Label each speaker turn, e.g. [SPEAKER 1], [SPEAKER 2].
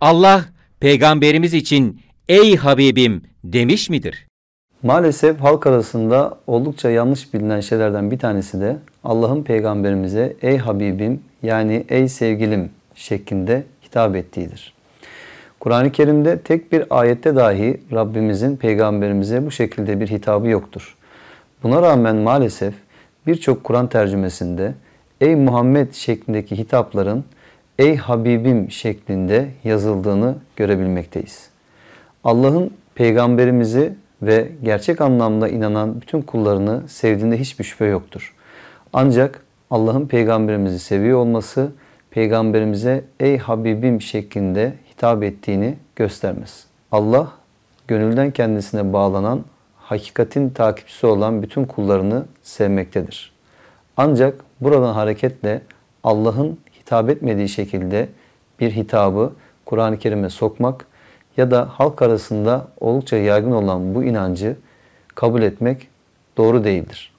[SPEAKER 1] Allah peygamberimiz için ey Habibim demiş midir?
[SPEAKER 2] Maalesef halk arasında oldukça yanlış bilinen şeylerden bir tanesi de Allah'ın peygamberimize ey Habibim yani ey sevgilim şeklinde hitap ettiğidir. Kur'an-ı Kerim'de tek bir ayette dahi Rabbimizin peygamberimize bu şekilde bir hitabı yoktur. Buna rağmen maalesef birçok Kur'an tercümesinde ey Muhammed şeklindeki hitapların ey Habibim şeklinde yazıldığını görebilmekteyiz. Allah'ın peygamberimizi ve gerçek anlamda inanan bütün kullarını sevdiğinde hiçbir şüphe yoktur. Ancak Allah'ın peygamberimizi seviyor olması peygamberimize ey Habibim şeklinde hitap ettiğini göstermez. Allah gönülden kendisine bağlanan, hakikatin takipçisi olan bütün kullarını sevmektedir. Ancak buradan hareketle Allah'ın hitap etmediği şekilde bir hitabı Kur'an-ı Kerim'e sokmak ya da halk arasında oldukça yaygın olan bu inancı kabul etmek doğru değildir.